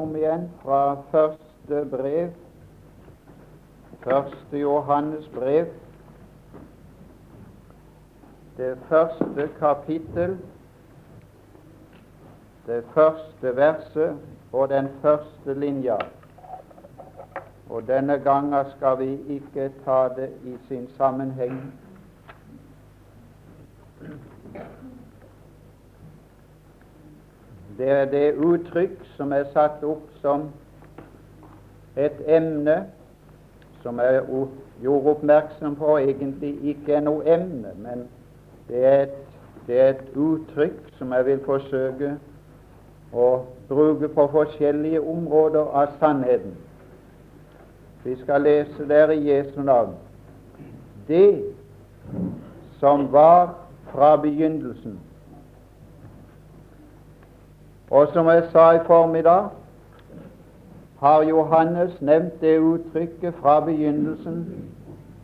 om igjen fra første brev, første Johannes brev, det første kapittel, det første verset og den første linja. Og denne gangen skal vi ikke ta det i sin sammenheng. Det er det uttrykk som er satt opp som et emne som jeg gjorde oppmerksom på egentlig ikke er noe emne, men det er, et, det er et uttrykk som jeg vil forsøke å bruke på forskjellige områder av sannheten. Vi skal lese der i Jesu navn. Det som var fra begynnelsen, og som jeg sa i formiddag, har Johannes nevnt det uttrykket fra begynnelsen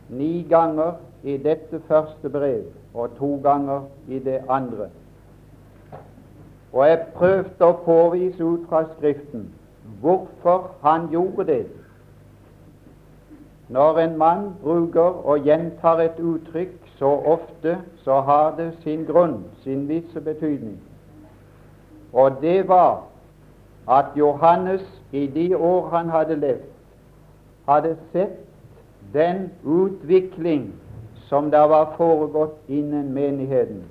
ni ganger i dette første brev og to ganger i det andre. Og jeg prøvde å påvise ut fra Skriften hvorfor han gjorde det. Når en mann bruker og gjentar et uttrykk så ofte, så har det sin grunn, sin visse betydning. Og det var at Johannes i de år han hadde levd, hadde sett den utvikling som da var foregått innen menigheten.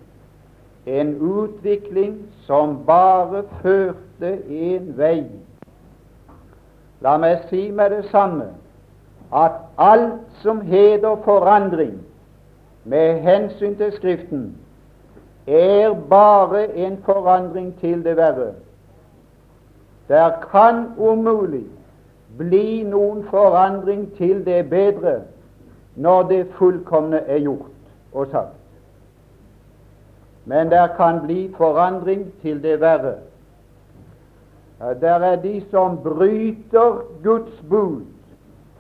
En utvikling som bare førte én vei. La meg si med det samme at alt som heter forandring med hensyn til Skriften, er bare en forandring til det verre. Der kan umulig bli noen forandring til det bedre når det fullkomne er gjort og sagt. Men der kan bli forandring til det verre. Der er de som bryter Guds bud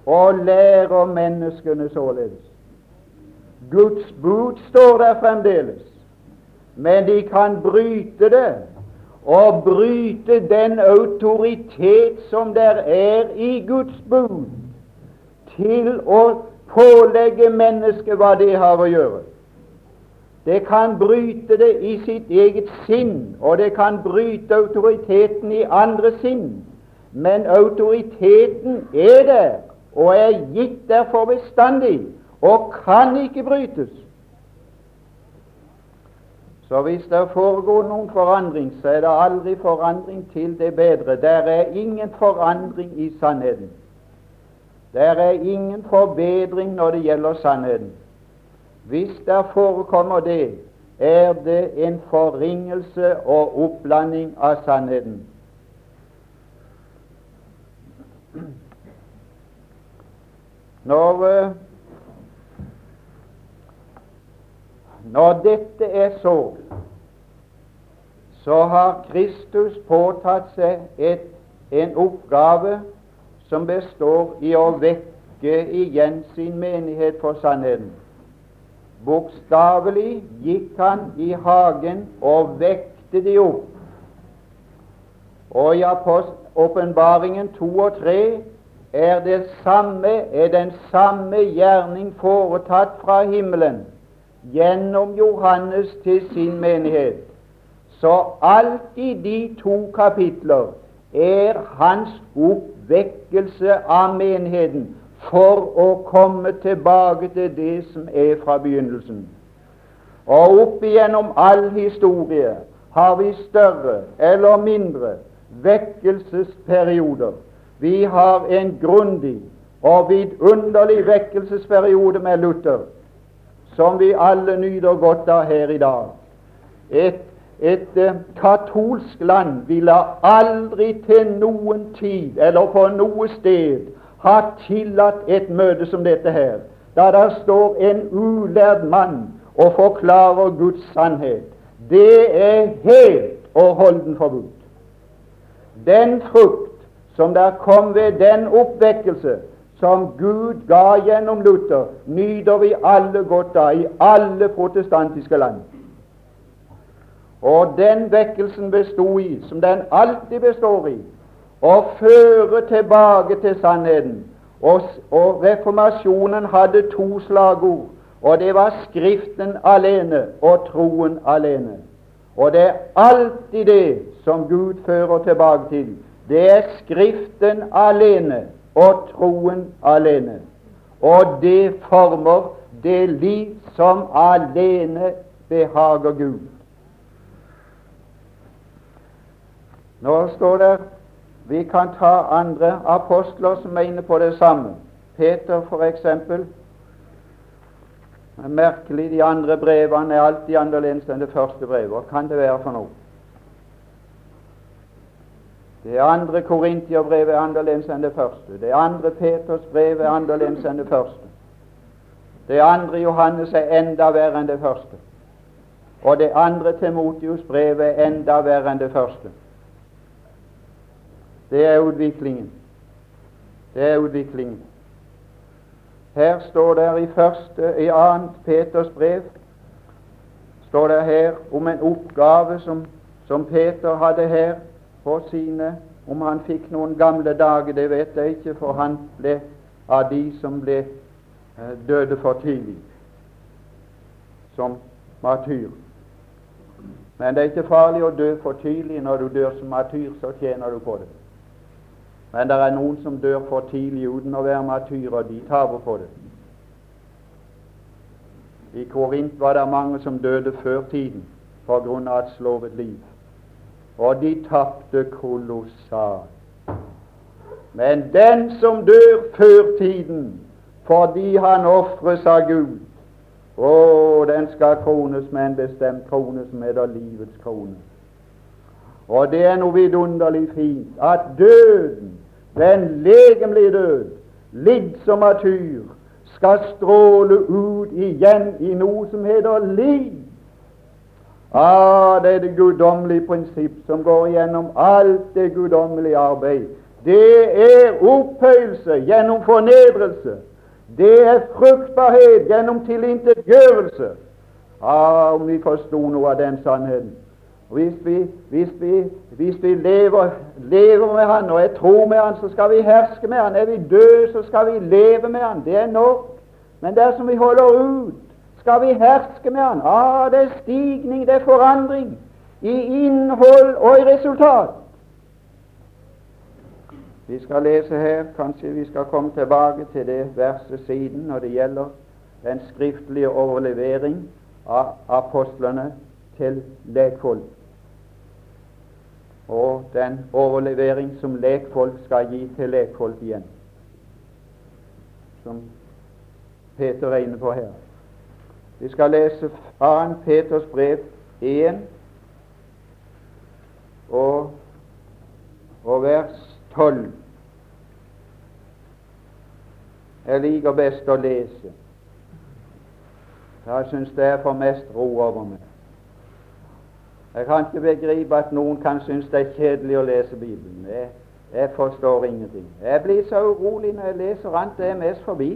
og lærer menneskene således. Guds bud står der fremdeles men de kan bryte det, og bryte den autoritet som der er i Guds bud, til å pålegge mennesket hva det har å gjøre. Det kan bryte det i sitt eget sinn, og det kan bryte autoriteten i andre sinn. Men autoriteten er der, og er gitt der for bestandig, og kan ikke brytes. Så hvis det foregår noen forandring, så er det aldri forandring til det bedre. Der er ingen forandring i sannheten. Der er ingen forbedring når det gjelder sannheten. Hvis det forekommer det, er det en forringelse og oppblanding av sannheten. Når eh, Når dette er så, så har Kristus påtatt seg et, en oppgave som består i å vekke igjen sin menighet for sannheten. Bokstavelig gikk han i hagen og vekte de opp. Og i åpenbaringen to og tre er, det samme, er den samme gjerning foretatt fra himmelen gjennom Johannes til sin menighet. Så alt i de to kapitler er hans oppvekkelse av menigheten for å komme tilbake til det som er fra begynnelsen. Og opp igjennom all historie har vi større eller mindre vekkelsesperioder. Vi har en grundig og vidunderlig vekkelsesperiode med Luther som vi alle nyter godt av her i dag. Et, et uh, katolsk land ville aldri til noen tid eller på noe sted ha tillatt et møte som dette her, da der står en ulærd mann og forklarer Guds sannhet. Det er helt og holden forbudt. Den frukt som der kom ved den oppvekkelse, som Gud ga gjennom Luther, nyter vi alle godt av i alle protestantiske land. Og den vekkelsen bestod i, som den alltid består i, å føre tilbake til sannheten. Og, og reformasjonen hadde to slagord, og det var Skriften alene og troen alene. Og det er alltid det som Gud fører tilbake til. Det er Skriften alene og troen alene. Og det former det liv som alene behager Gud. Nå står det Vi kan ta andre apostler som mener på det samme. Peter, for eksempel. Det er merkelig, de andre brevene er alltid annerledes enn det første brevet. Hva kan det være for noe? Det andre Korintiabrevet er annerledes enn det første. Det andre Peters brev er annerledes enn det første. Det andre Johannes er enda verre enn det første. Og det andre Timotius brev er enda verre enn det første. Det er utviklingen. Det er utviklingen. Her står det i første, i annet Peters brev står det her om en oppgave som, som Peter hadde her på sine Om han fikk noen gamle dager, det vet jeg ikke, for han ble av de som ble eh, døde for tidlig som martyr. Men det er ikke farlig å dø for tidlig. Når du dør som martyr, så tjener du på det. Men det er noen som dør for tidlig uten å være martyrer. De taper på det. I Korint var det mange som døde før tiden på grunn av et slovet liv. Og de tapte kolossalt. Men den som dør før tiden fordi han ofres av Gud, å, den skal krones med en bestemt krone som heter livets krone. Og det er noe vidunderlig fint at døden, den legemlige død, lidd som martyr, skal stråle ut igjen i noe som heter liv. Ah, det er det guddommelige prinsipp som går gjennom alt det guddommelige arbeid. Det er opphøyelse gjennom fornedrelse. Det er fruktbarhet gjennom tilintetgjørelse. Ah, om vi forsto noe av den sannheten. Hvis vi, hvis vi, hvis vi lever, lever, med Han og er tro med Han, så skal vi herske med Han. Er vi døde, så skal vi leve med Han. Det er nok. Men dersom vi holder ut, skal vi herske med Han. Ah, det er stigning, det er forandring i innhold og i resultat. Vi skal lese her, kanskje vi skal komme tilbake til det verset siden når det gjelder den skriftlige overlevering av apostlene til lekfolk og den overlevering som lekfolk skal gi til lekfolk igjen, som Peter er inne på her. Vi skal lese 2. Peters brev 1 og, og vers 12. Jeg liker best å lese. Jeg syns det er for mest ro over meg. Jeg kan ikke begripe at noen kan synes det er kjedelig å lese Bibelen. Jeg, jeg forstår ingenting. Jeg blir så urolig når jeg leser annet det er mest forbi.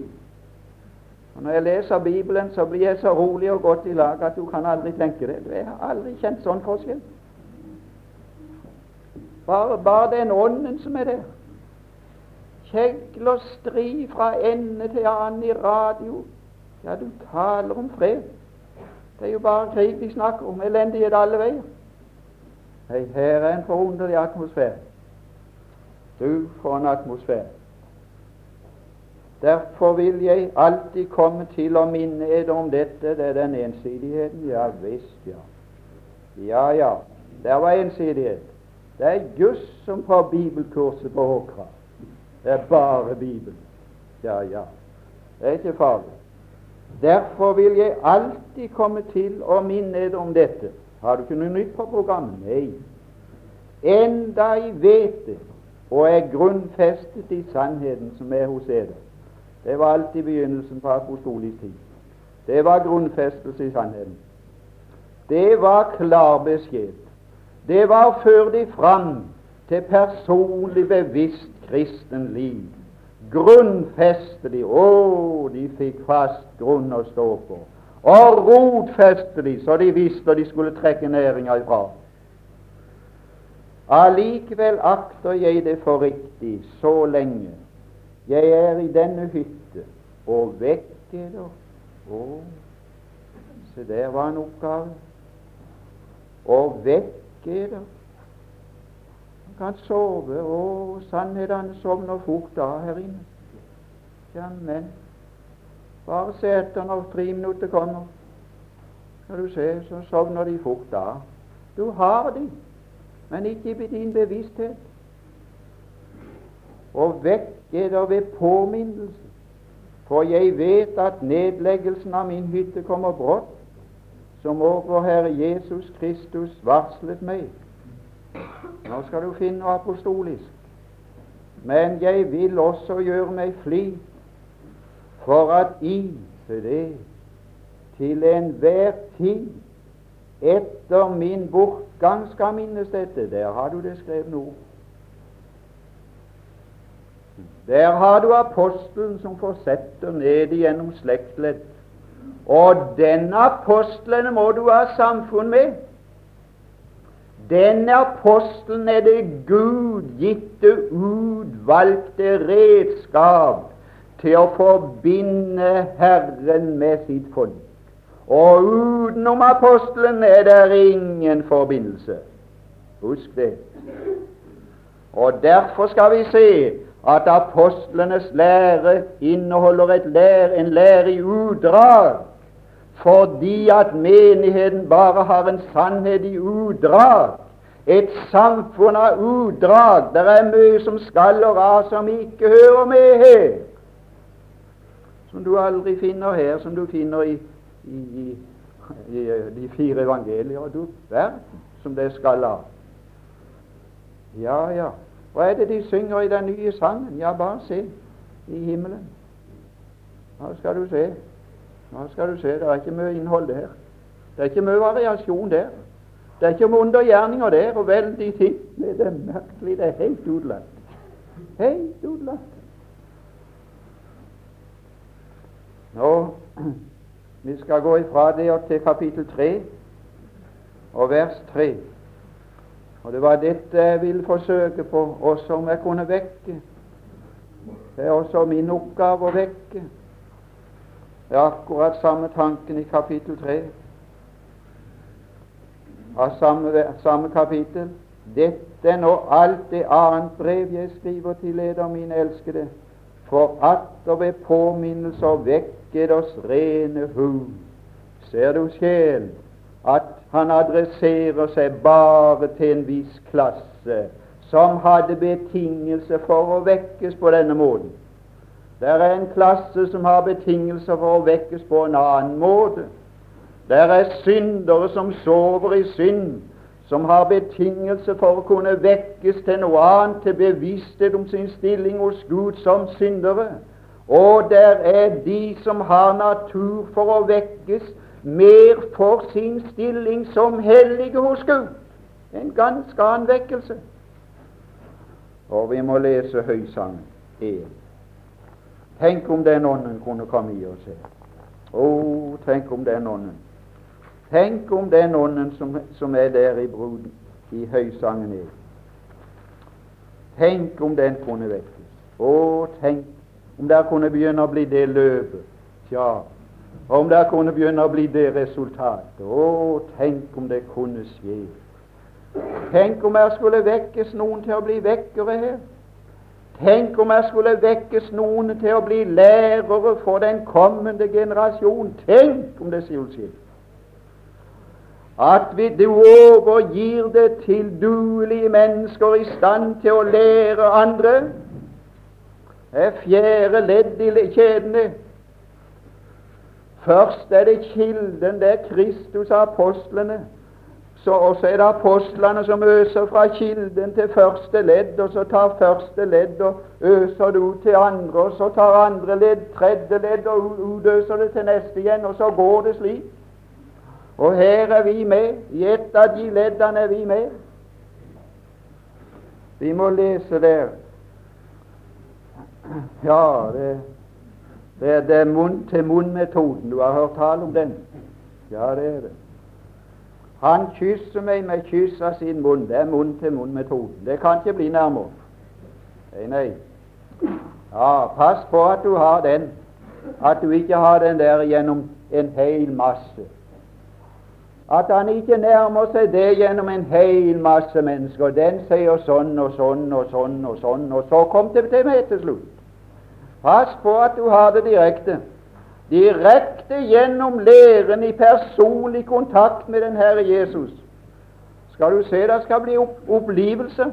Og Når jeg leser Bibelen, så blir jeg så rolig og godt i lag at du kan aldri tenke det. Jeg har aldri kjent sånn forskjell. Bare, bare den ånden som er der. Kjegl og stri fra ende til annen i radio. Ja, du taler om fred. Det er jo bare krig de snakker om. Elendighet alle veier. Nei, her er en forunderlig atmosfære. Du, får en atmosfære. Derfor vil jeg alltid komme til å minne dere om dette. Det er den ensidigheten. Ja visst, ja. Ja, ja. Der var ensidighet. Det er juss som på bibelkurset på Håkra. Det er bare Bibelen. Ja, ja. Det er ikke farlig. Derfor vil jeg alltid komme til å minne dere om dette. Har du ikke noe nytt på programmet? Nei. Enda jeg vet det og er grunnfestet i sannheten som er hos dere. Det var alltid begynnelsen på apostolisk tid. Det var grunnfestelse i sannheten. Det var klar beskjed. Det var å føre de fram til personlig bevisst kristen liv grunnfeste de. Å, de fikk fast grunn å stå på. Og rotfeste de, så de visste de skulle trekke næringa ifra. Allikevel akter jeg det for riktig så lenge jeg er i denne hytte og vekker dere. Å, se der var en oppgave. Å vekke dere. Han kan sove. Å, sannheten sovner fort da her inne. Jammen. Bare se etter når tre minutter kommer. Skal du se, så sovner de fort da. Du har de men ikke i din bevissthet. Og vekke der ved påminnelse. For jeg vet at nedleggelsen av min hytte kommer brått, som vår Herre Jesus Kristus varslet meg. Nå skal du finne apostolisk. Men jeg vil også gjøre meg fly for at I, det, til enhver tid etter min bortgang skal minnes dette. Der har du det skrevet ord. Der har du apostelen som fortsetter ned igjennom slektsledd. Og denne apostelen må du ha samfunn med. Denne apostelen er det Gud gitte, utvalgte redskap til å forbinde Herren med sitt folk. Og utenom apostelen er det ingen forbindelse. Husk det. Og derfor skal vi se at apostlenes lære inneholder lære, en lære i utdrag, fordi at menigheten bare har en sannhet i utdrag. Et samfunn av utdrag. Det er mye som skal og av som ikke hører med her. Som du aldri finner her, som du finner i i, i, i de fire evangelier. Du verden som det skal av. Ja, ja. Hva er det de synger i den nye sangen? Ja, bare se i himmelen. Hva skal du se? Hva skal du se? Det er ikke mye innhold der. Det er ikke mye variasjon der. Det er ikke mye undergjerninger der og veldig ting. Det er merkelig. Det er helt utelatt. Helt utelatt. Nå vi skal gå ifra det og til kapittel 3 og vers 3. Og Det var dette jeg ville forsøke på, også om jeg kunne vekke. Det er også min oppgave å vekke. Det er akkurat samme tanken i kapittel 3 av samme, samme kapittel. Dette er nå alt det annet brev jeg skriver til leder mine elskede, for atter ved påminnelser vekke deres rene hu. Ser du sjel at han adresserer seg bare til en viss klasse som hadde betingelse for å vekkes på denne måten. Det er en klasse som har betingelser for å vekkes på en annen måte. Det er syndere som sover i synd, som har betingelse for å kunne vekkes til noe annet, til bevissthet om sin stilling hos Gud som syndere. Og der er de som har natur for å vekkes mer for sin stilling som hellige hos Gud. En ganske annen vekkelse. Og vi må lese Høysangen 1. Tenk om den ånden kunne komme i oss her. Å, tenk om den ånden. Tenk om den ånden som, som er der i bruden, i Høysangen 1. Tenk om den kunne vekkes. Å, tenk om der kunne begynne å bli det løpet, tja, om det kunne begynne å bli det resultatet. Å, tenk om det kunne skje. Tenk om jeg skulle vekkes noen til å bli vekkere her. Tenk om jeg skulle vekkes noen til å bli lærere for den kommende generasjon. Tenk om det skulle skje. At vi, du overgir det til duelige mennesker i stand til å lære andre Det er fjerde ledd i kjedene. Først er det kilden, det er Kristus og apostlene. Så også er det apostlene som øser fra kilden til første ledd, og så tar første ledd og øser det ut til andre, og så tar andre ledd tredje ledd og utøser det til neste igjen, og så går det slik. Og her er vi med. I ett av de leddene er vi med. Vi må lese der ja, det, det, det er munn-til-munn-metoden. Du har hørt tale om den? Ja, det er det. Han kysser meg med kyss av sin munn. Det er munn-til-munn-metoden. Det kan ikke bli nærmere. Nei, nei. Ja, pass på at du har den. At du ikke har den der gjennom en hel masse. At han ikke nærmer seg det gjennom en hel masse mennesker. Den sier sånn og sånn og sånn og sånn, og så kom det til meg til slutt. Pass på at du har det direkte. Direkte gjennom læren i personlig kontakt med den Herre Jesus. Skal du se det skal bli opp opplivelse.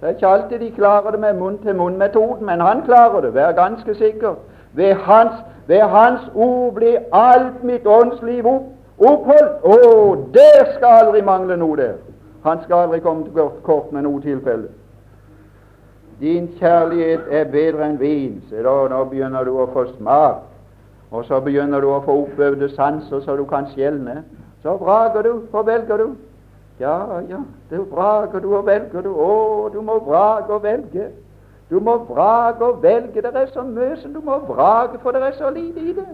Det er ikke alltid de klarer det med munn-til-munn-metoden, men han klarer det, vær ganske sikker. Ved hans, ved hans ord blir alt mitt åndsliv opp, oppholdt. Å, det skal aldri mangle noe der. Han skal aldri komme til kort med noe tilfelle. Din kjærlighet er bedre enn vin. Se da, nå begynner du å få smak. Og så begynner du å få oppøvde sanser så du kan skjelne. Så vrager du og velger du. Ja, ja, du vrager du og velger du. Å, du må vrage og velge. Du må vrage og velge. Det er så mye som du må vrage, for det er så lite i det.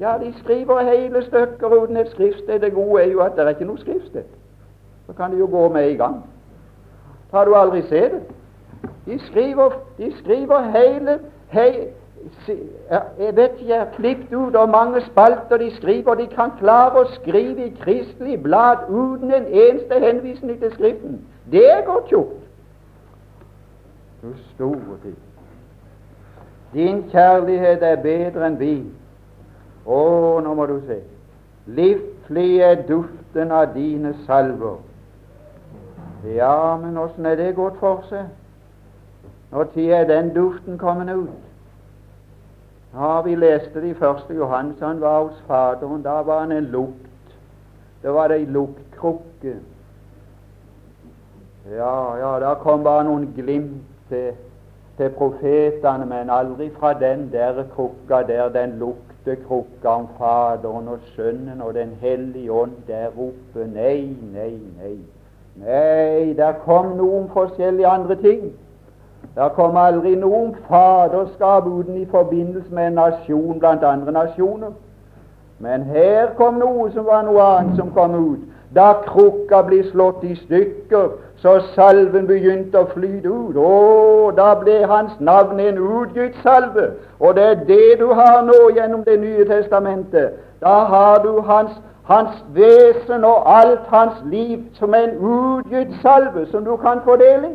Ja, de skriver hele stykker uten et skriftsted. Det gode er jo at det er ikke noe skriftsted. Så kan de jo gå med i gang. Har du aldri sett det? De skriver, de skriver hele, hei, jeg vet ikke, jeg har klippet ut og mange spalter de skriver. De kan klare å skrive i kristelig blad uten en eneste henvisning til Skriften. Det er godt gjort. Du store tid. Din kjærlighet er bedre enn vin. Å, nå må du se. Livlig er duften av dine salver. Ja, men åssen er det gått for seg? Når er den duften kommet ut? Ja, vi leste det i første Johannes. Han var hos Faderen. Da var han en lukt. Da var det ei luktkrukke. Ja, ja, da kom bare noen glimt til, til profetene, men aldri fra den der krukka der, den luktekrukka om Faderen og Sønnen og Den hellige ånd der oppe. Nei, nei, nei. Nei, der kom noen forskjellige andre ting. Det kom aldri noe faderskap uten i forbindelse med en nasjon blant andre nasjoner. Men her kom noe som var noe annet som kom ut. Da krukka ble slått i stykker, så salven begynte å flyte ut. Å, da ble hans navn en utgitt salve. Og det er det du har nå gjennom Det nye testamentet. Da har du hans, hans vesen og alt hans liv som en utgitt salve som du kan få del.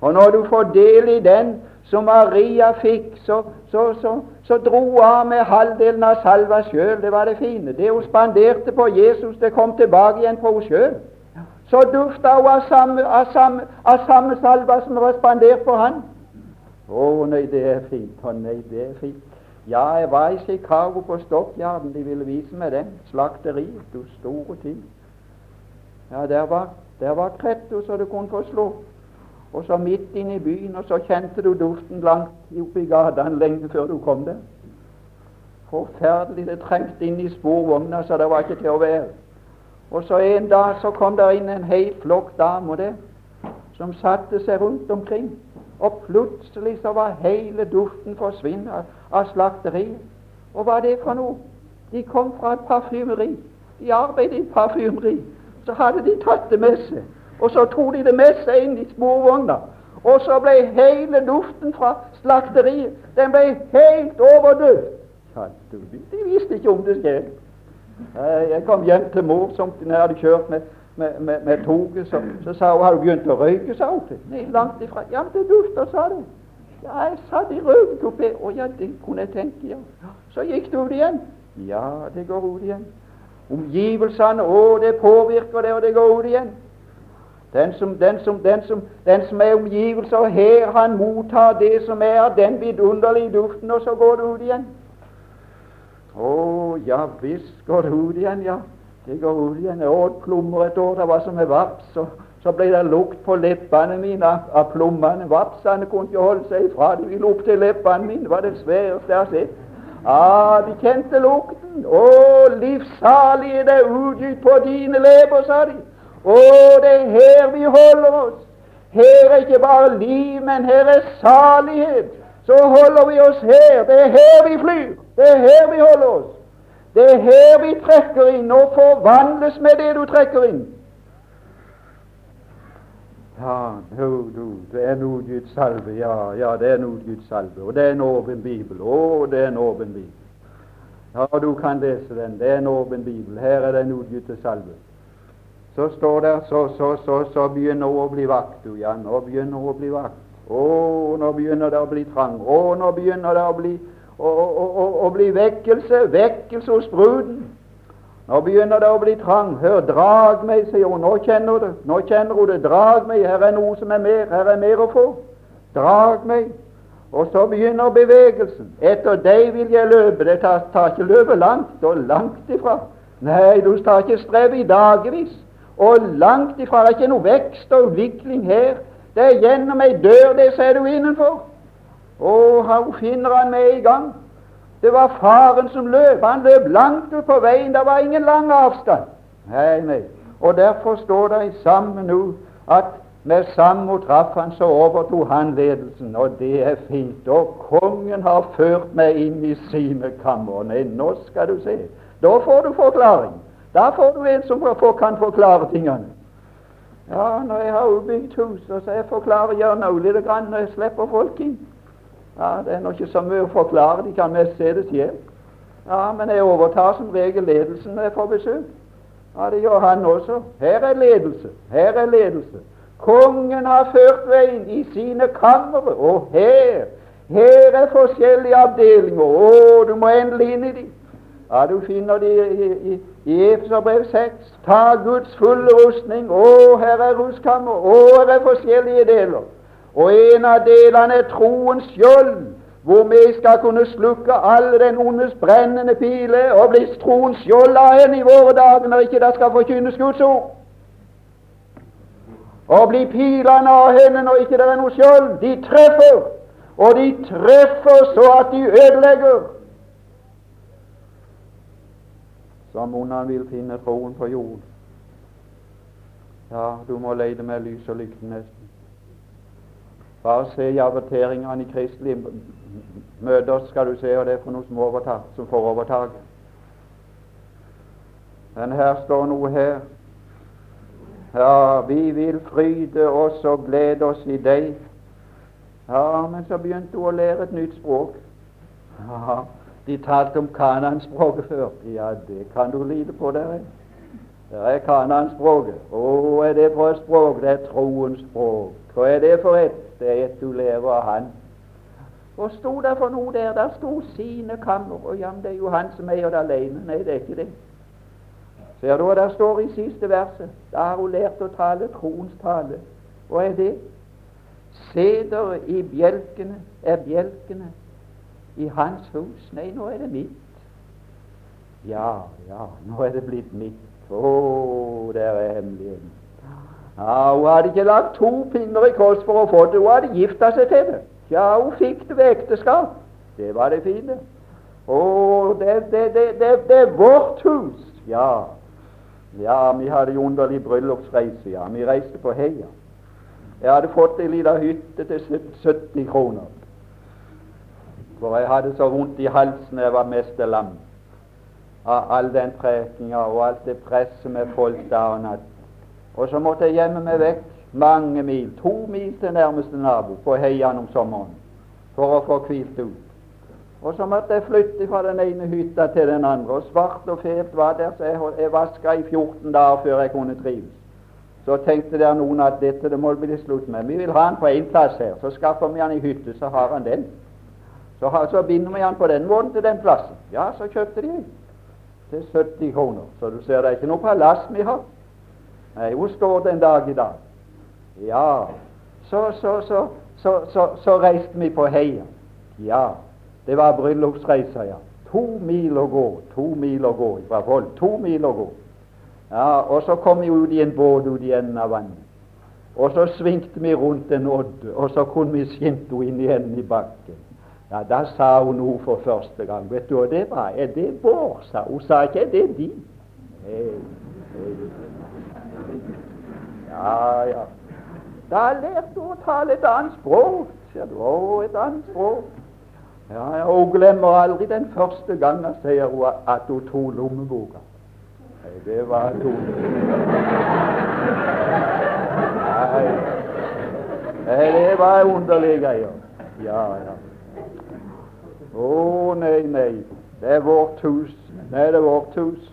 Og når du får del i den som Maria fikk, så, så, så, så dro hun av med halvdelen av salva sjøl. Det var det fine. Det hun spanderte på Jesus, det kom tilbake igjen på henne sjøl. Så dufta hun av samme, av, samme, av samme salva som var spandert på han. Å nei, det er fint. Å nei, det er fint. Ja, jeg var i Chicago på Stockyarden. De ville vise meg den. Slakteriet. Du store ting. Ja, der var, der var kretto så du kunne få slå og så midt inne i byen, og så kjente du duften langt oppe i gatene lenge før du kom der. Forferdelig. Det trengte inn i sporvogna, så det var ikke til å være. Og så en dag så kom der inn en hel flokk damer der, som satte seg rundt omkring. Og plutselig så var hele duften forsvunnet av, slakteriet. Og hva er det for noe? De kom fra et parfymeri. De arbeidet i et parfymeri. Så hadde de tatt det med seg. Og så tok de det med seg inn i sporvogna. Og så ble hele luften fra slakteriet den ble helt overdøvd. De visste ikke om det skjedde. Jeg kom hjem til mor som jeg hadde kjørt med, med, med, med toget. Så, så, sa hun har du begynt å røyke, sa hun. Nei, langt ifra. Ja, men det dufter, sa du. Ja, jeg satt i røykekupé. Å ja, det kunne jeg tenke, ja. Så gikk det ut igjen. Ja, det går ut igjen. Omgivelsene, å, det påvirker det, og det går ut igjen. Den som, den, som, den, som, den som, er omgivelser her, han mottar det som er den vidunderlige duften, og så går det ut igjen. Å, ja visst går det ut igjen, ja. Det går ut igjen. Jeg åt plommer et år, det var som en vaps. Og så ble det lukt på leppene mine av, av plommene. Vapsene kunne ikke holde seg ifra. De ville opp til leppene mine. Det var det sværeste jeg har sett. Ah, de kjente lukten. Å, livsalig er det utgitt på dine leper, sa de. Å, det er her vi holder oss. Her er ikke bare liv, men her er salighet. Så holder vi oss her. Det er her vi flyr. Det er her vi holder oss. Det er her vi trekker inn og forvandles med det du trekker inn. Ja, du, du, det er noe Guds salve. Ja, ja, det er noe Guds salve. Og det er en åpen bibel. Å, det er en åpen bibel. Ja, du kan lese den. Det er en åpen bibel. Her er det noe Guds salve. Så står det, så, så, så, så begynner hun å bli vakt, du, ja. Nå begynner hun å bli vakt. Å, nå begynner det å bli trang. Å, nå begynner det å bli å, bli vekkelse, vekkelse hos bruden. Nå begynner det å bli trang. Hør, drag meg, sier hun. Nå kjenner hun det. Nå kjenner hun det. Drag meg. Her er noe som er mer. Her er mer å få. Drag meg. Og så begynner bevegelsen. Etter deg vil jeg løpe. Det tar, tar ikke løpet langt, og langt ifra. Nei, du tar ikke strev i dagevis. Og langt ifra. Det er ikke noe vekst og utvikling her. Det er gjennom ei dør, det ser du innenfor. Og hun finner han med i gang. Det var faren som løp. Han løp langt ut på veien. Det var ingen lang avstand. Nei, nei. Og derfor står det i sammen nå at med Sammo traff han, så overtok han ledelsen. Og det er fint. Og kongen har ført meg inn i sine kammer. Nei, nå skal du se. Da får du forklaring. Da får du en som kan forklare tingene. Ja, når jeg har bygd hus, så jeg forklarer gjerne litt grann når jeg slipper folk inn. Ja, Det er nå ikke så mye å forklare, de kan mest se det sjøl. Ja, Men jeg overtar som regel ledelsen når jeg får besøk. Ja, Det gjør han også. Her er ledelse. Her er ledelse. Kongen har ført veien i sine kamre, og her her er forskjellige avdelinger. Å, du må endelig inn i dem. Ja, Du finner de i, i, i Efeserbrev 6. Ta Guds fulle rustning. Å, her er rustkammer. Å, her er forskjellige deler. Og en av delene er troens skjold, hvor vi skal kunne slukke alle den ondes brennende pile og bli troens skjold av henne i våre dager når ikke det skal forkynnes Guds ord. Og bli pilene av henne når ikke det er noe skjold. De treffer, og de treffer så at de ødelegger. Som mon han vil finne troen på jord. Ja, du må leide med lys og lykte nesten. Bare se i averteringene i kristelige møter, skal du se hva det er for noe som, overtar, som får overtaket. Men her står noe her. Ja, vi vil fryde oss og glede oss i deg. Ja, men så begynte hun å lære et nytt språk. Ja, De talte om kananspråket før. Ja, det kan du lide på, dere. Det er kananspråket. Å, er det for et språk? Det er troens språk. Hva er det for et? det er et du lever av Han. Og sto der for noe der? Der sto sine kammer. Og ja, det er jo han som eier det alene. Nei, det er ikke det. Ser du hva der står i siste verset? Da har hun lært å tale troens tale. Hva er det? Seder i bjelkene er bjelkene i hans hus. Nei, nå er det mitt. Ja, ja, nå er det blitt mitt. Å, der er hemmeligheten. Ja, Hun hadde ikke lagt to pinner i kors for å få det, hun hadde gifta seg til det. Ja, hun fikk det ved ekteskap. Det var det fine. Å, det, det, det, det, er vårt hus. Ja. ja, vi hadde jo underlig bryllupsreise. Ja, vi reiste på heia. Jeg hadde fått ei lita hytte til 70 kroner. For jeg hadde så vondt i halsen jeg var mest lam av all den prekinga og alt det presset med folk dag og natt. Og så måtte jeg gjemme meg vekk mange mil, to mil til nærmeste nabo på heian om sommeren for å få hvilt ut. Og så måtte jeg flytte fra den ene hytta til den andre, og svart og fælt var der, så jeg, jeg vaska i 14 dager før jeg kunne trives. Så tenkte der noen at dette det må bli slutt med. Vi vil ha han på én plass her. Så skaffer vi han i hytte, så har han den. Så, så binder vi han på den måten til den plassen. Ja, så kjøpte de til 70 kroner. Så du ser det er ikke noe palass vi har. Nei, hun står det en dag i dag? Ja, så, så, så, så, reiste vi på heia. Ja, det var bryllupsreisa, ja. To mil å gå, to mil å gå fra Fold. To mil å gå. Ja, Og så kom vi ut i en båt ut i enden av vannet. Og så svingte vi rundt en odde, og så kunne vi skimte henne inn i enden i bakken. Ja, Da sa hun noe for første gang. Vet du hva det var? Er det vår? sa hun. sa ikke er det din. Ja, ja. Da lærte hun å tale et annet språk. sier du, å, et annet språk. Ja, Hun glemmer aldri den første gangen sier hun at hun tok lommeboka. Nei, det var to. Nei. Nei, det var underlige greier. Ja, ja. Å, oh, nei, nei. Det er vårt hus. Nei, det er vårt hus.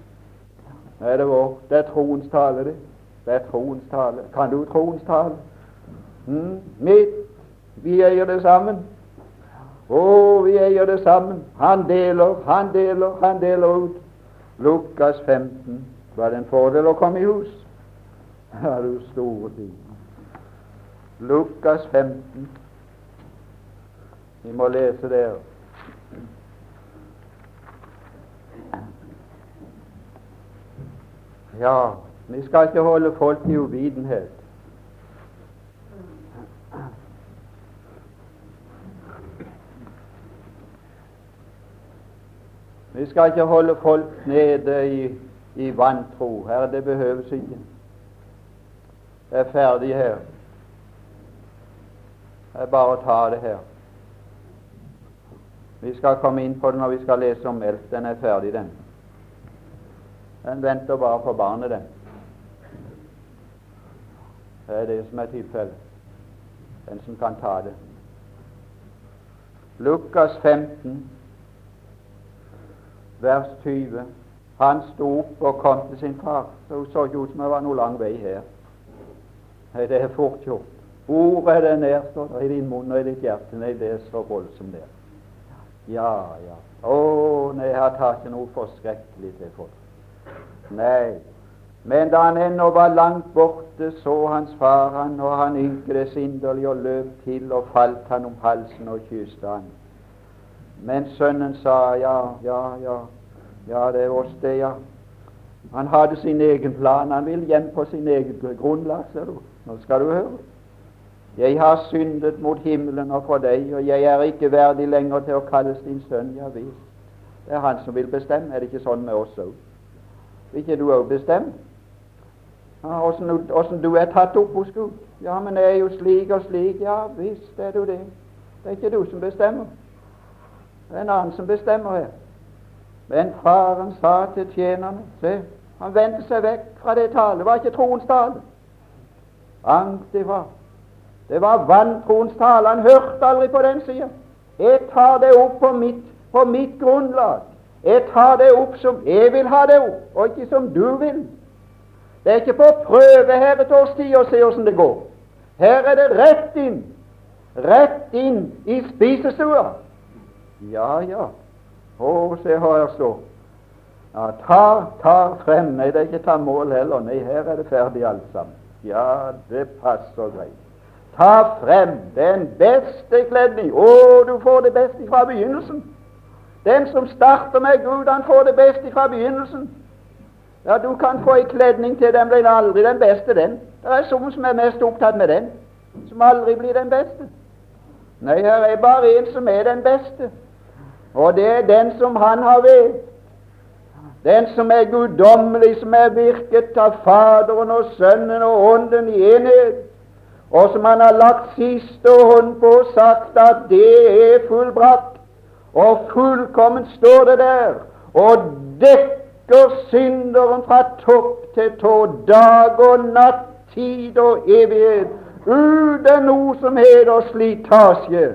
Nei, det er vårt. Det er troens tale, det. Det er troens tale. Kan du troens tale? Mm, mitt. Vi eier det sammen. Å, vi eier det sammen. Han deler, han deler, han deler ut. Lukas 15. Var det en fordel å komme i hus? Ja, du store ting. Lukas 15. Vi må lese der. Ja, vi skal ikke holde folk i uvitenhet. Vi skal ikke holde folk nede i, i vantro. Her, det behøves ikke. Det er ferdig her. Det er bare å ta det her. Vi skal komme inn på det når vi skal lese om melk. Den er ferdig, den. Den venter bare på barnet, den. Det er det som er tilfellet. Den som kan ta det. Lukas 15 vers 20. Han sto opp og kom til sin far. Så så ikke ut som det var noe lang vei her. Det er fort gjort. Ordet er det nær, står i din munn og i ditt hjerte. Nei, det er så voldsomt der. Ja, ja. Å, nei, jeg har tatt noe forskrekkelig til folk. Nei. Men da han ennå var langt borte, så hans far han, og han ynkedes inderlig og løp til og falt han om halsen og kysste han. Men sønnen sa ja, ja, ja, ja, det er oss, det, ja. Han hadde sin egen plan. Han ville hjem på sin egen grunnlag, ser du. Nå skal du høre. Jeg har syndet mot himmelen og for deg, og jeg er ikke verdig lenger til å kalles din sønn. Ja visst. Det er han som vil bestemme. Er det ikke sånn med oss òg? Vil ikke du òg bestemme? Åssen du er tatt opp hos Gud? Ja, men jeg er jo slik og slik. Ja visst er du det. Det er ikke du som bestemmer. Det er en annen som bestemmer her. Men faren sa til tjenerne Se, han vendte seg vekk fra det tale. Det var ikke troens tale. Langt ifra. Det var vantroens tale. Han hørte aldri på den sida. Jeg tar det opp på mitt, på mitt grunnlag. Jeg tar det opp som jeg vil ha det opp, og ikke som du vil. Det er ikke på prøve her et års tid å se åssen det går. Her er det rett inn, rett inn i spisestua. Ja, ja. Å, se her står ja, ta, tar frem. Nei, det er ikke ta mål heller. Nei, her er det ferdig alt sammen. Ja, det passer greit. Ta frem den beste kledning. Å, du får det beste fra begynnelsen. Den som starter med Gud, han får det beste fra begynnelsen. Ja, du kan få ei kledning til, den blir aldri den beste, den. Det er noen som er mest opptatt med den, som aldri blir den beste. Nei, her er bare en som er den beste. Og det er den som han har ved. Den som er guddommelig, som er virket av Faderen og Sønnen og Ånden i enhet, og som han har lagt siste hånd på og sagt at det er fullbrakt. Og fullkomment står det der, og dekker synderen fra topp til tå, dag og natt, tid og evighet, uten noe som heter slitasje.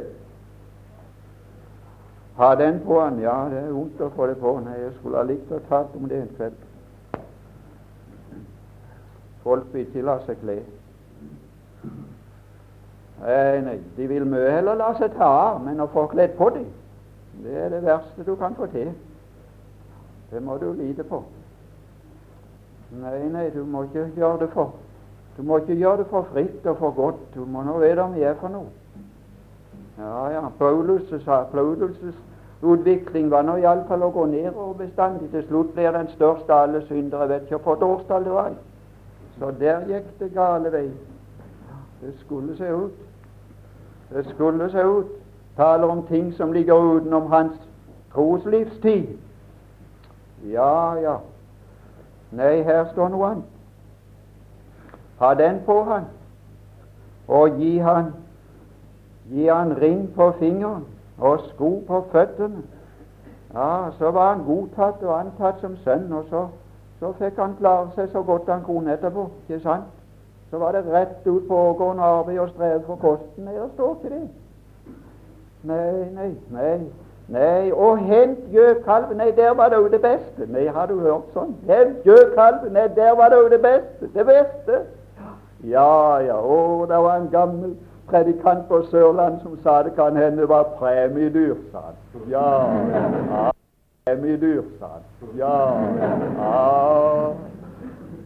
Ha den på han. Ja, det er vondt å få det på. Nei, jeg skulle ha likt å tatt om det en kveld. Folk vil ikke la seg kle. Nei, nei, de vil mye heller la seg ta av, men å få kledd på dem, det er det verste du kan få til. Det må du lide på. Nei, nei, du må ikke gjøre det for Du må ikke gjøre det for fritt og for godt. Du må nå vite om vi er for noe. Ja, ja. Paulus utvikling var nå iallfall å gå nedover bestandig. Til slutt blir den største av alle syndere. Jeg vet ikke hvilket årstall det var. Så der gikk det gale vei. Det skulle se ut. Det skulle se ut. Taler om ting som ligger utenom hans troslivstid. Ja, ja. Nei, her står noe annet. Ha den på han, og gi han Gi han ring på fingeren og sko på føttene. Ja, Så var han godtatt og antatt som sønn, og så, så fikk han klare seg så godt han kunne etterpå. ikke sant? Så var det rett ut på ågående arbeid og streve for kosten. Det står ikke det. Nei, nei, nei. Nei, og hent gjøkalven. Nei, der var det jo det beste. Nei, har du hørt sånn? Hent gjøkalven. Nei, der var det jo det beste. Det beste. Ja, ja, å, det var en gammel predikant på Sørlandet som sa det kan hende var premiedyr, sa han. Ja, ja premiedyr, sa han. Ja, ja.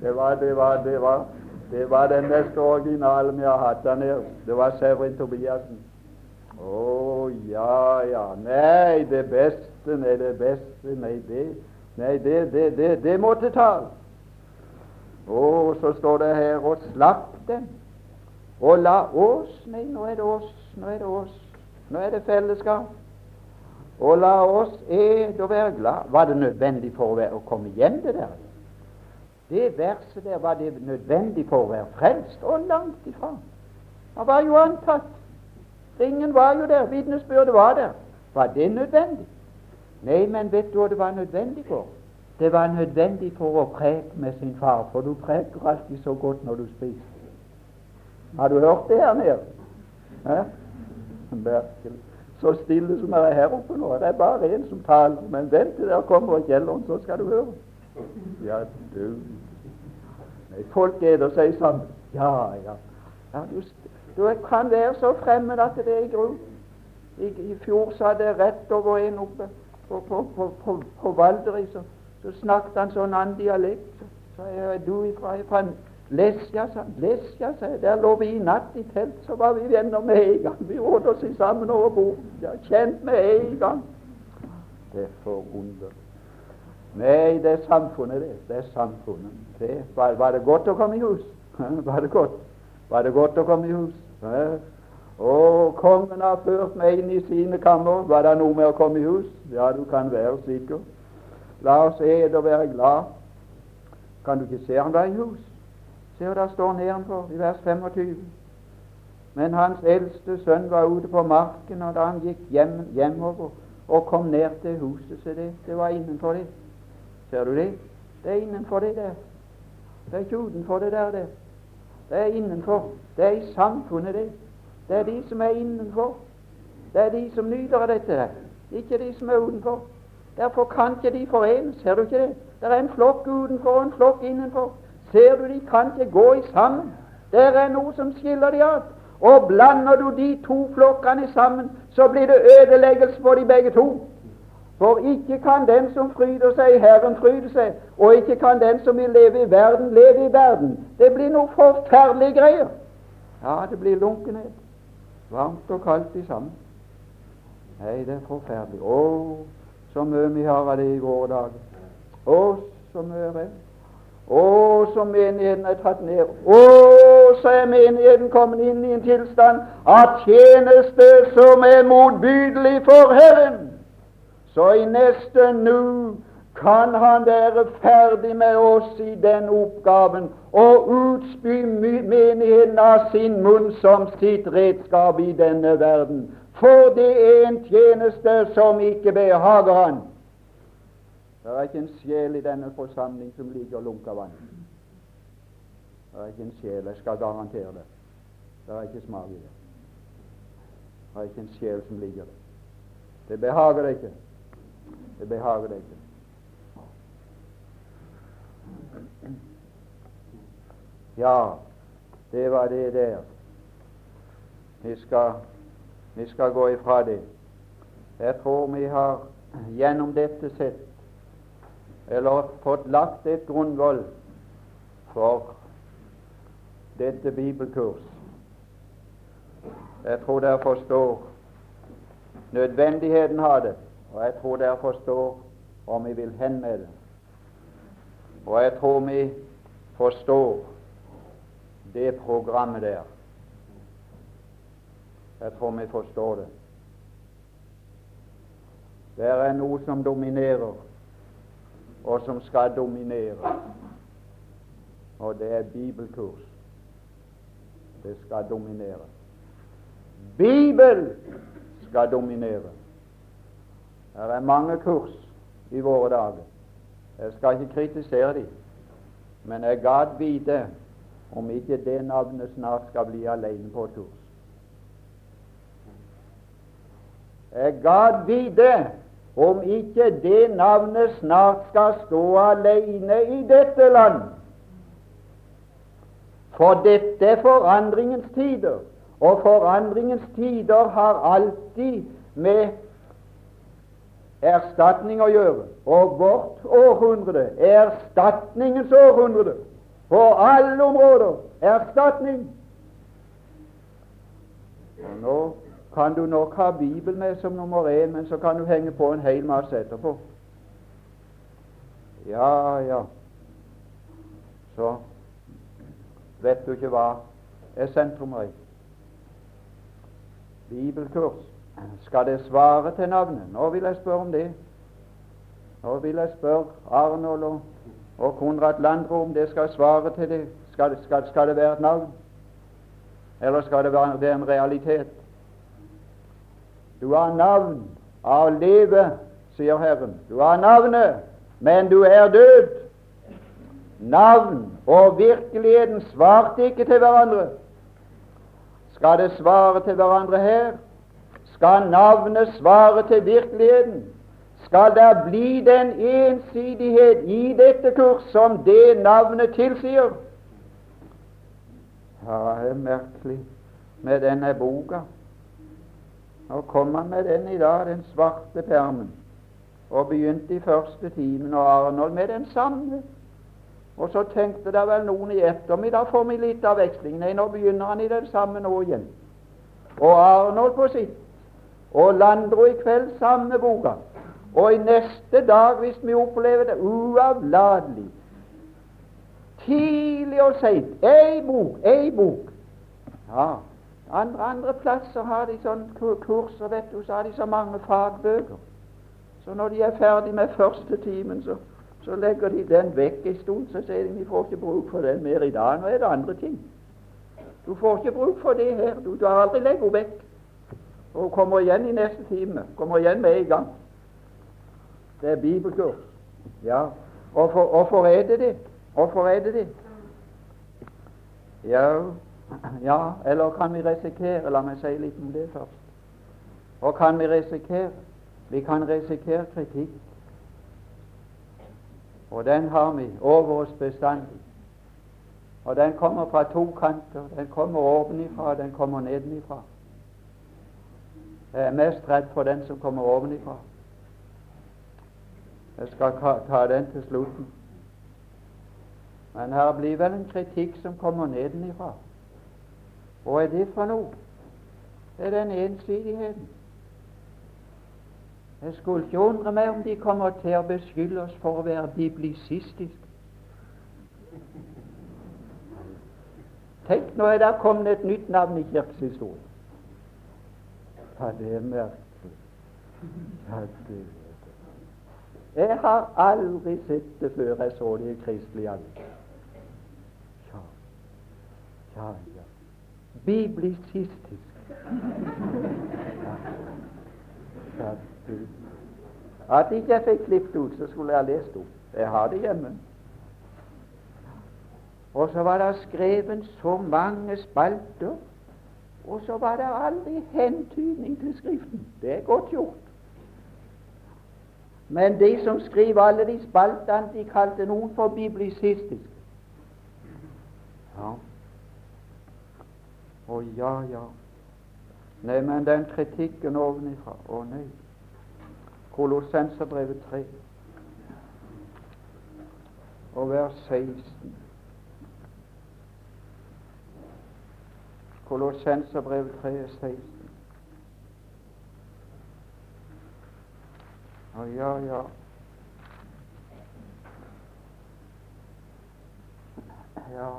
Det var, det var, det var, det var den mest originale vi har hatt der nede. Det var Severin Tobiassen. Å oh, ja, ja. Nei, det beste, nei, det beste, nei, det Nei, det, det, det, det måtte tas. Og så står det her og slapp dem. Og la oss Nei, nå er det oss. Nå er det oss. Nå er det fellesskap. Og la oss ed og være glad. Var det nødvendig for å, være, å komme hjem, det der? Det verset der var det nødvendig for å være frelst? Og langt ifra. Han var jo antatt. Ringen var jo der, vitnesbyrdet var der. Var det nødvendig? Nei, men vet du hva det var nødvendig for? Det var nødvendig for å preke med sin far, for du preker alltid så godt når du spiser. Har du hørt det her nede? Merkelig. Så stille som er her oppe nå. Det er bare én som taler. Men vent til der kommer Kjelleren, så skal du høre. Ja, du Nei, Folk eder seg sammen. Ja, ja. ja du, du, kan være så fremmed at det er gru. I, I, fjor sa det rett over en oppe på, på, på, på, på Valdres, så, så snakket han sånn annen dialekt. Så er du ifra, ifra Lesja, sa Lesja, sa Der lå vi i natt i telt, så var vi venner med en gang. Vi åt oss sammen over bordet. Ja, kjent med en gang. Det er forunderlig. Nei, det er samfunnet, det. Det er samfunnet. Det. Var, var, det godt å komme i hus? Var det godt? Var det godt å komme i hus? Og kongen har ført meg inn i sine kammer. Var det noe med å komme i hus? Ja, du kan være sikker. La oss ete og være glad. Kan du ikke se han var i hus? Se hva det står nedenfor i vers 25. Men hans eldste sønn var ute på marken, og da han gikk hjem, hjemover og kom ned til huset så det, det var innenfor det. Ser du det? Det er innenfor det der. Det er ikke utenfor det der. Det, det er innenfor. Det er i samfunnet, det. Det er de som er innenfor. Det er de som nyter av dette der. Ikke de som er utenfor. Derfor kan ikke de forenes. Ser du ikke det? Det er en flokk utenfor og en flokk innenfor. Ser du, de kan ikke gå i sammen. Det er noe som skiller de av. Og blander du de to flokkene sammen, så blir det ødeleggelse for de begge to. For ikke kan den som fryder seg i Herren, fryde seg, og ikke kan den som vil leve i verden, leve i verden. Det blir noe forferdelige greier. Ja, det blir lunkenhet. Varmt og kaldt i sammen. Nei, det er forferdelig. Å, så mye vi har av det i våre dager. Å, så mye er det. Å, så menigheten er tatt ned. Å, så er menigheten kommet inn i en tilstand av tjeneste som er motbydelig for Herren. Så i neste nu kan Han være ferdig med oss i den oppgaven og utspy menigheten av sin munn som sitt redskap i denne verden. For det er en tjeneste som ikke behager Han. Det er ikke en sjel i denne forsamling som ligger og lunker vann. Det er ikke en sjel, jeg skal garantere det. Det er ikke smak i det. Det er ikke en sjel som ligger der. Det behager det ikke. Det behager deg ikke. Ja, det var det der. Vi skal, vi skal gå ifra det. Jeg tror vi har gjennom dette sett eller fått lagt et grunnvoll for dette bibelkurs. Jeg tror dere forstår nødvendigheten av det, og jeg tror dere forstår om vi vil hen med det. Og jeg tror vi forstår det programmet der. Jeg tror vi forstår det. Det er noe som dominerer og som skal dominere. Og det er bibelkurs. Det skal dominere. Bibel skal dominere. Det er mange kurs i våre dager. Jeg skal ikke kritisere dem, men jeg gadd vite om ikke det navnet snart skal bli alene på et kurs. Jeg gadd vite om ikke det navnet snart skal stå alene i dette land. For dette er forandringens tider, og forandringens tider har alltid med erstatning å gjøre. Og vårt århundre er erstatningens århundre på alle områder. Erstatning. Og nå kan du nok ha Bibelen med som nummer én, men så kan du henge på en hel masse etterpå. Ja, ja. Så vet du ikke hva er sentrum i. Bibelkurs. Skal det svare til navnet? Nå vil jeg spørre om det. Nå vil jeg spørre Arnold og, og Konrad Landro om det skal svare til det. Skal, skal, skal det være et navn? Eller skal det være en realitet? Du har navn av livet, sier Herren. Du har navnet, men du er død. Navn og virkeligheten svarte ikke til hverandre. Skal det svare til hverandre her? Skal navnet svare til virkeligheten? Skal det bli den ensidighet i dette kurs som det navnet tilsier? Ja, det er merkelig med denne boka. Nå kom han med den i dag, den svarte permen, og begynte i første timen, og Arnold med den samme. Og så tenkte det vel noen i ettermiddag får vi litt av veksling. Nei, nå begynner han i den samme nå igjen. Og Arnold på sitt. Og Landro i kveld samme boka. Og i neste dag, hvis vi opplever det uavlatelig Tidlig og seint. Ei bok, ei bok. Ja, andre, andre plasser har de sånn kurser, vet du, så har de så mange fagbøker. Så når de er ferdig med første timen, så, så legger de den vekk en stund. Så sier de vi får ikke bruk for den mer i dag. Nå er det andre ting. Du får ikke bruk for det her. Du, du har aldri legget henne vekk. Og kommer igjen i neste time. Kommer igjen med en gang. Det er bibelkurs. Ja. Hvorfor er det det? Hvorfor er det det? Ja, ja, eller kan vi risikere La meg si litt om det først. Og kan vi risikere? Vi kan risikere kritikk. Og den har vi over oss bestandig. Og den kommer fra to kanter. Den kommer ovenifra, den kommer nedenifra. Jeg er mest redd for den som kommer ovenifra. Jeg skal ta den til slutten. Men her blir vel en kritikk som kommer nedenifra. Hva er det for noe? Det er den ensidigheten. Jeg skulle ikke undre meg om de kommer til å beskylde oss for å være biblisistiske. Tenk, nå er det kommet et nytt navn i kirkeshistorien. Ja, det er merkelig. Ja, det Jeg har aldri sett det før jeg så det i kristelig alder. Ja, ja, ja biblisistisk. At ikke jeg fikk klippet ut, så skulle jeg ha lest opp. Jeg har det hjemme. Og så var det skrevet så mange spalter, og så var det aldri hentydning til Skriften. Det er godt gjort. Men de som skriver alle de spaltene, de kalte noen for biblisistisk. Ja. Å ja, ja. Nei, men den kritikken ovenifra Å nei. Kolossenserbrevet 3 og vers 16. Kolossenserbrevet 3, 16. Å ja, ja. Ja.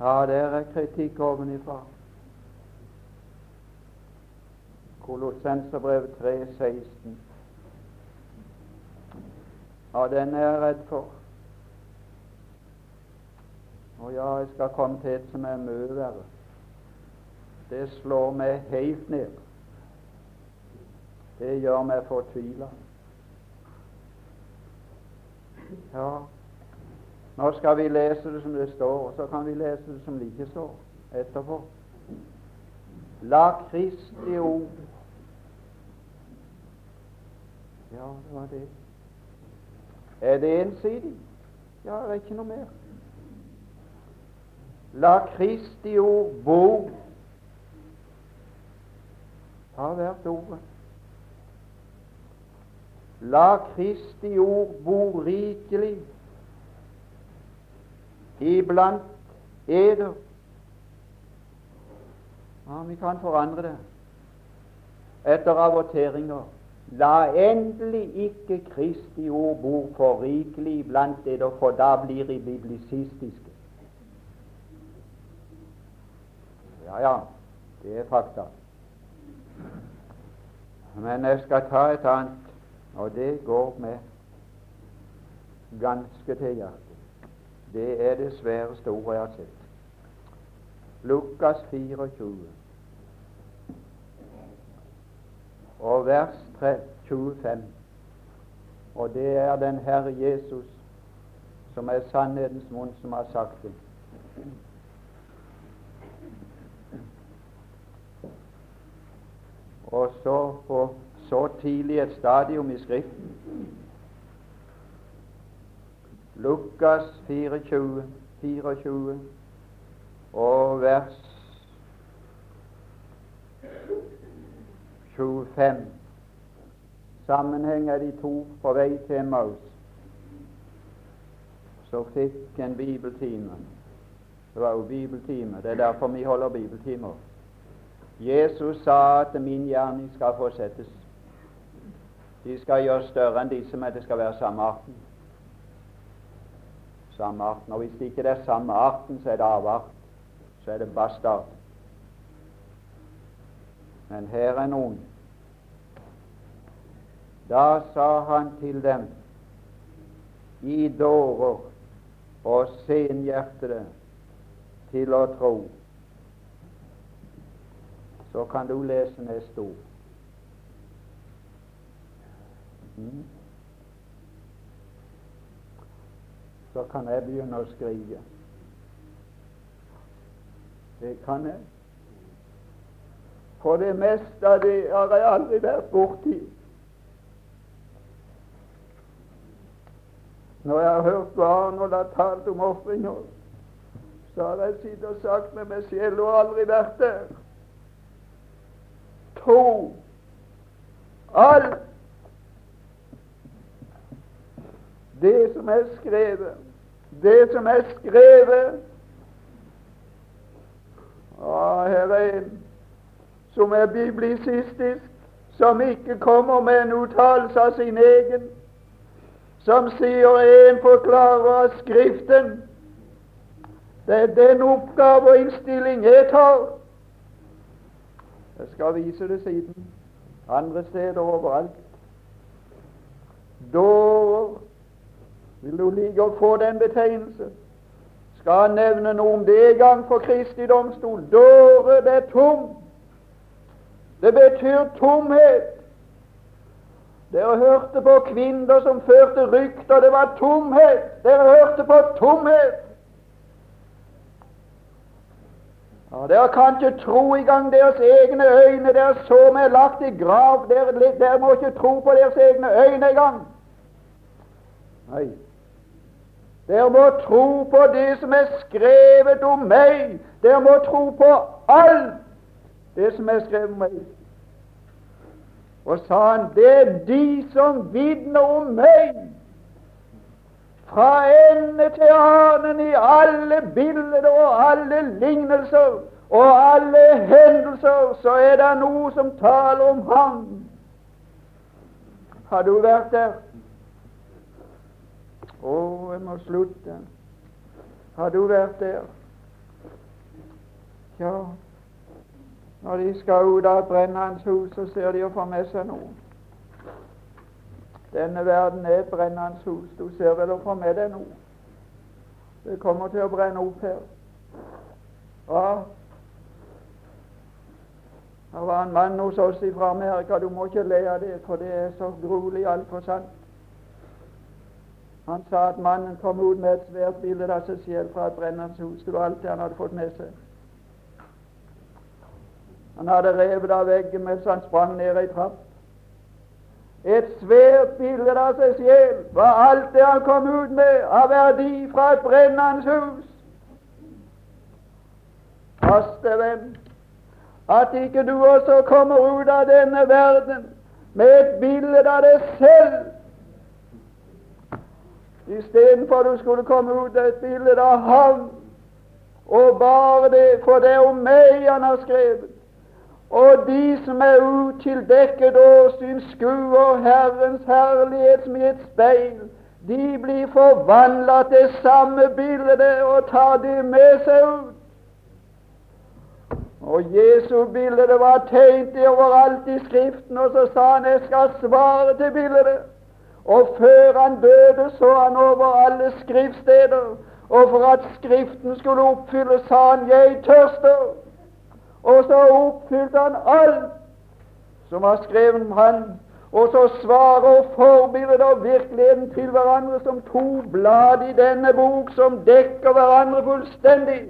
Ja, der er kritikk ovenifra. Kolossenserbrevet 3, 16. Ja, den er jeg redd for. Og ja, jeg skal komme til et som er mye verre. Det slår meg helt ned. Det gjør meg fortvila. Ja, nå skal vi lese det som det står, og så kan vi lese det som det står etterpå. La Kristi ord Ja, det var det. Er det ensidig? Ja, det er ikke noe mer. La Kristi ord bo. Ta hvert ordet. La Kristi ord bo rikelig iblant eder. Ja, vi kan forandre det etter avorteringer. La endelig ikke Kristi ord bo for rikelig blant dere, for da blir de biblisistiske. Ja, ja, det er fakta. Men jeg skal ta et annet, og det går med ganske til hjertet. Det er det sværeste ordet jeg har sett. Lukas 24 og vers 25. Og det er den Herre Jesus som er sannhetens munn, som har sagt det. Og så på så tidlig et stadium i Skriften Lukas 24, 24 og vers 25. Sammenhenger de to på vei til Emmaus. Så fikk en bibeltime. Det var jo bibeltime. Det er derfor vi holder bibeltimer. Jesus sa at min gjerning skal fortsettes. De skal gjøre større enn disse, men det skal være samme arten. Samme arten. Og hvis det ikke er samme arten, så er det avart. Så er det bastard. Men her er noen. Da sa han til dem i dårer og senhjertede til å tro. Så kan du lese neste ord. Mm. Så kan jeg begynne å skrive. Det kan jeg. For det meste av det har jeg aldri vært borti. Når jeg har hørt barn og har talt om ofringer, så har jeg sittet og sagt med meg selv og aldri vært der. Tro alt. Det som er skrevet, det som er skrevet. Ah, her er en som er biblisistisk, som ikke kommer med en uttalelse av sin egen, som sier en forklarer av Skriften. Det er den oppgave og innstilling jeg tar. Jeg skal vise det siden. Andre steder overalt. Dårer. Vil du like å få den betegnelse? Skal nevne noe om det en gang for Kristi domstol. Dåre, det er tom. Det betyr tomhet. Dere hørte på kvinner som førte rykter. Det var tomhet. Dere hørte på tomhet. Ja, dere kan ikke tro i gang deres egne øyne. Dere så meg lagt i grav. Dere, dere må ikke tro på deres egne øyne engang. Nei. Dere må tro på det som er skrevet om meg. Dere må tro på alt det som er skrevet om meg. Og sa han, det er de som vitner om meg. Fra ende til annen i alle bilder og alle lignelser og alle hendelser, så er det noe som taler om ham. Har du vært der? Å, jeg må slutte. Har du vært der? Ja, når de skal ut av brennende hus, så ser de å få med seg noe. Denne verden er et brennende hus. Du ser vel å få med deg noe. Det kommer til å brenne opp her. Ja, det var en mann hos oss fra Amerika. Du må ikke le av det, for det er så gruelig altfor sant. Han sa at mannen kom ut med et svært bilde av seg selv fra et brennende hus. Det var alt det han hadde fått med seg. Han hadde revet av veggen mens han sprang ned ei trapp. Et svært bilde av seg selv var alt det han kom ut med av verdi fra et brennende hus. Faste venn, at ikke du også kommer ut av denne verden med et bilde av deg selv, istedenfor du skulle komme ut av et bilde av ham, og bare det, for det er om meg han har skrevet. Og de som er utildekket åsyn, skuer Herrens herlighet som i et speil, de blir forvandla til samme bilde og tar det med seg ut. Og Jesu bilde var tegnet overalt i Skriften, og så sa han jeg skal svare til bildet. Og før han døde, så han over alle skriftsteder, og for at Skriften skulle oppfylles, sa han jeg tørster. Og så oppfylte han alt som var skrevet om han. Og så svarer forbildet og virkeligheten til hverandre som to blad i denne bok som dekker hverandre fullstendig.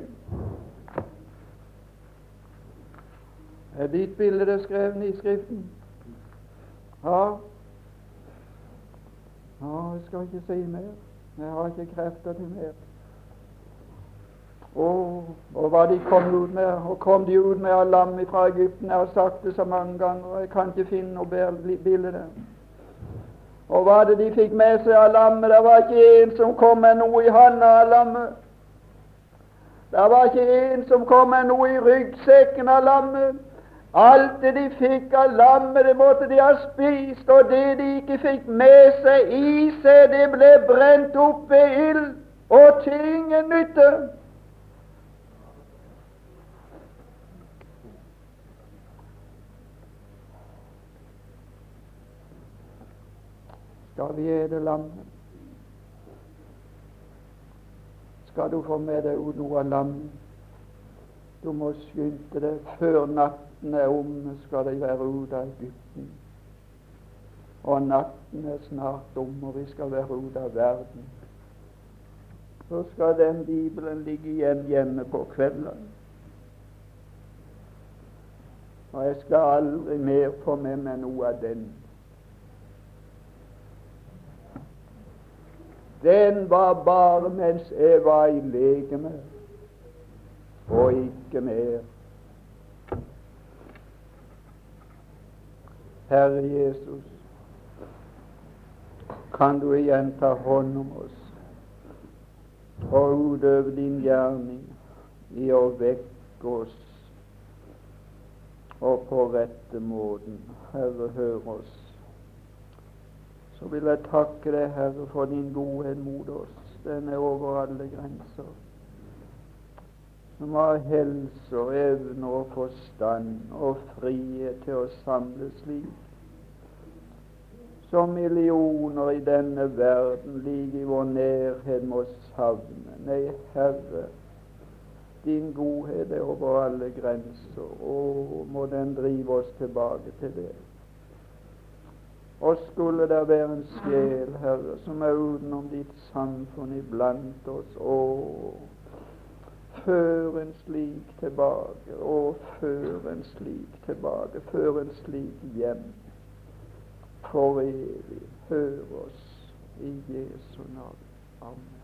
Er ditt bilde det skrevet i Skriften? Ja. ja. Jeg skal ikke si mer. Jeg har ikke krefter til mer. Oh, og hva de kom ut med. Og kom de ut med av lam fra Egypten? Jeg har sagt det så mange ganger, og jeg kan ikke finne noe bedre bilde. Og hva det de fikk med seg av lammet? Det var ikke en som kom med noe i handa av lammet. Det var ikke en som kom med noe i ryggsekken av lammet. Alt det de fikk av lammet, det måtte de ha spist, og det de ikke fikk med seg i seg, det ble brent opp ved ild, og ting ingen nytte. Skal vi ete lammet. Skal du få med deg noe av lammet, du må skynde deg. Før natten er omme, skal de være ute av Egypten. Og natten er snart om, og vi skal være ute av verden. Så skal den Bibelen ligge igjen hjemme på kveldene. Og jeg skal aldri mer få med meg noe av den. Den var bare mens jeg var i legeme, og ikke mer. Herre Jesus, kan du igjen ta hånd om oss og utøve din gjerning i å vekke oss og på rette måten. Herre, hør oss så vil jeg takke deg, Herre, for din godhet mot oss. Den er over alle grenser. Som har helse og evne og forstand og frihet til å samle slik. Som millioner i denne verden like i vår nærhet må savne. Nei, Herre, din godhet er over alle grenser. Å, må den drive oss tilbake til det. Og skulle det være en sjel, Herre, som er utenom ditt samfunn iblant oss, å, før en slik tilbake, å, før en slik tilbake, før en slik hjem, for evig. Hør oss i Jesu navn. Amen.